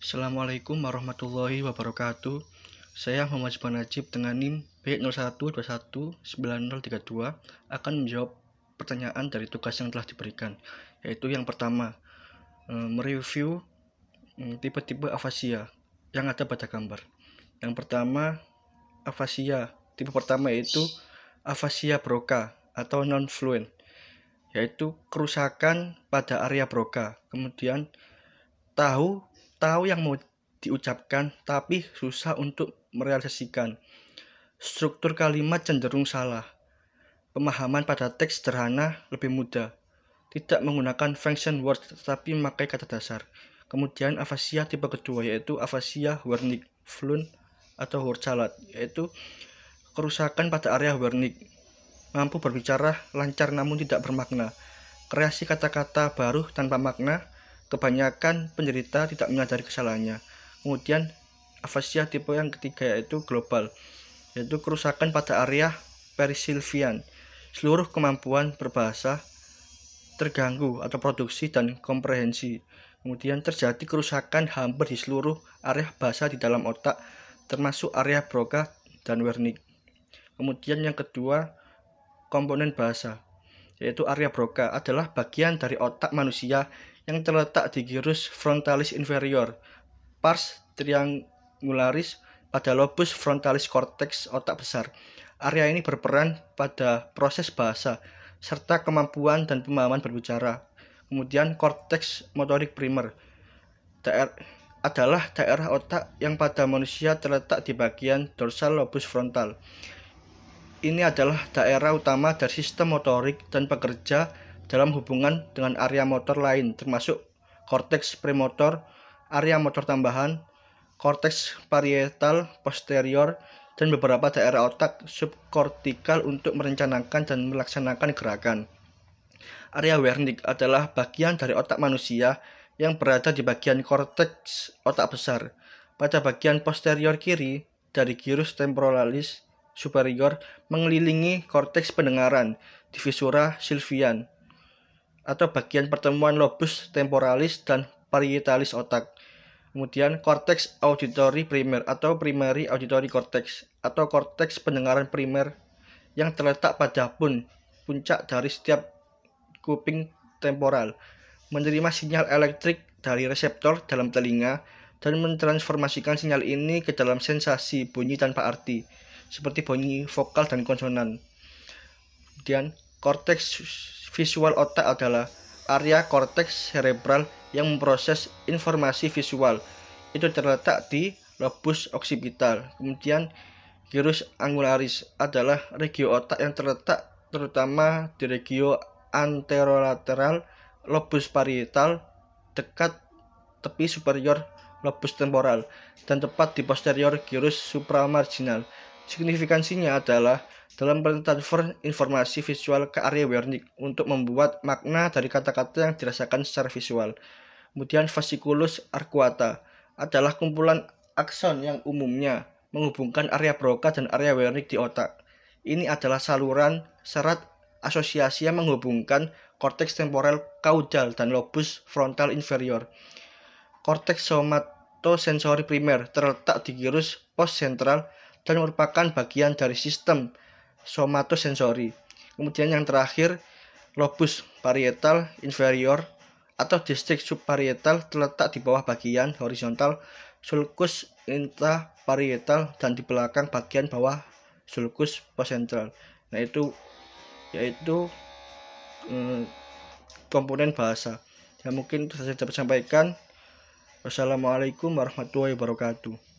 Assalamualaikum warahmatullahi wabarakatuh. Saya Muhammad Subhan Najib dengan NIM B01219032 akan menjawab pertanyaan dari tugas yang telah diberikan, yaitu yang pertama, eh, mereview mm, tipe-tipe afasia yang ada pada gambar. Yang pertama, afasia. Tipe pertama yaitu afasia Broca atau non-fluent, yaitu kerusakan pada area Broca. Kemudian tahu tahu yang mau diucapkan tapi susah untuk merealisasikan. Struktur kalimat cenderung salah. Pemahaman pada teks sederhana lebih mudah. Tidak menggunakan function word tetapi memakai kata dasar. Kemudian afasia tipe kedua yaitu afasia Wernicke, fluent atau word salad yaitu kerusakan pada area Wernicke. Mampu berbicara lancar namun tidak bermakna. Kreasi kata-kata baru tanpa makna Kebanyakan penderita tidak menyadari kesalahannya. Kemudian afasia tipe yang ketiga yaitu global, yaitu kerusakan pada area perisilvian. Seluruh kemampuan berbahasa terganggu atau produksi dan komprehensi. Kemudian terjadi kerusakan hampir di seluruh area bahasa di dalam otak, termasuk area Broca dan Wernicke. Kemudian yang kedua, komponen bahasa, yaitu area Broca adalah bagian dari otak manusia yang terletak di gyrus frontalis inferior, pars triangularis pada lobus frontalis cortex otak besar. Area ini berperan pada proses bahasa serta kemampuan dan pemahaman berbicara. Kemudian korteks motorik primer daer adalah daerah otak yang pada manusia terletak di bagian dorsal lobus frontal. Ini adalah daerah utama dari sistem motorik dan bekerja dalam hubungan dengan area motor lain termasuk korteks premotor, area motor tambahan, korteks parietal posterior, dan beberapa daerah otak subkortikal untuk merencanakan dan melaksanakan gerakan. Area Wernicke adalah bagian dari otak manusia yang berada di bagian korteks otak besar. Pada bagian posterior kiri dari gyrus temporalis superior mengelilingi korteks pendengaran, divisura sylvian atau bagian pertemuan lobus temporalis dan parietalis otak. Kemudian korteks auditory primer atau primary auditory cortex atau korteks pendengaran primer yang terletak pada pun puncak dari setiap kuping temporal menerima sinyal elektrik dari reseptor dalam telinga dan mentransformasikan sinyal ini ke dalam sensasi bunyi tanpa arti seperti bunyi vokal dan konsonan. Kemudian korteks visual otak adalah area korteks cerebral yang memproses informasi visual. Itu terletak di lobus occipital. Kemudian gyrus angularis adalah regio otak yang terletak terutama di regio anterolateral lobus parietal dekat tepi superior lobus temporal dan tepat di posterior gyrus supramarginal. Signifikansinya adalah dalam transfer informasi visual ke area Wernicke untuk membuat makna dari kata-kata yang dirasakan secara visual. Kemudian fasciculus arcuata adalah kumpulan akson yang umumnya menghubungkan area Broca dan area Wernicke di otak. Ini adalah saluran serat asosiasi yang menghubungkan korteks temporal kaudal dan lobus frontal inferior. Korteks somatosensori primer terletak di gyrus post sentral dan merupakan bagian dari sistem somatosensori. Kemudian yang terakhir, lobus parietal inferior atau distrik subparietal terletak di bawah bagian horizontal sulcus intraparietal dan di belakang bagian bawah sulcus posentral. Nah, itu yaitu eh, komponen bahasa. Ya mungkin itu saja dapat sampaikan. Wassalamualaikum warahmatullahi wabarakatuh.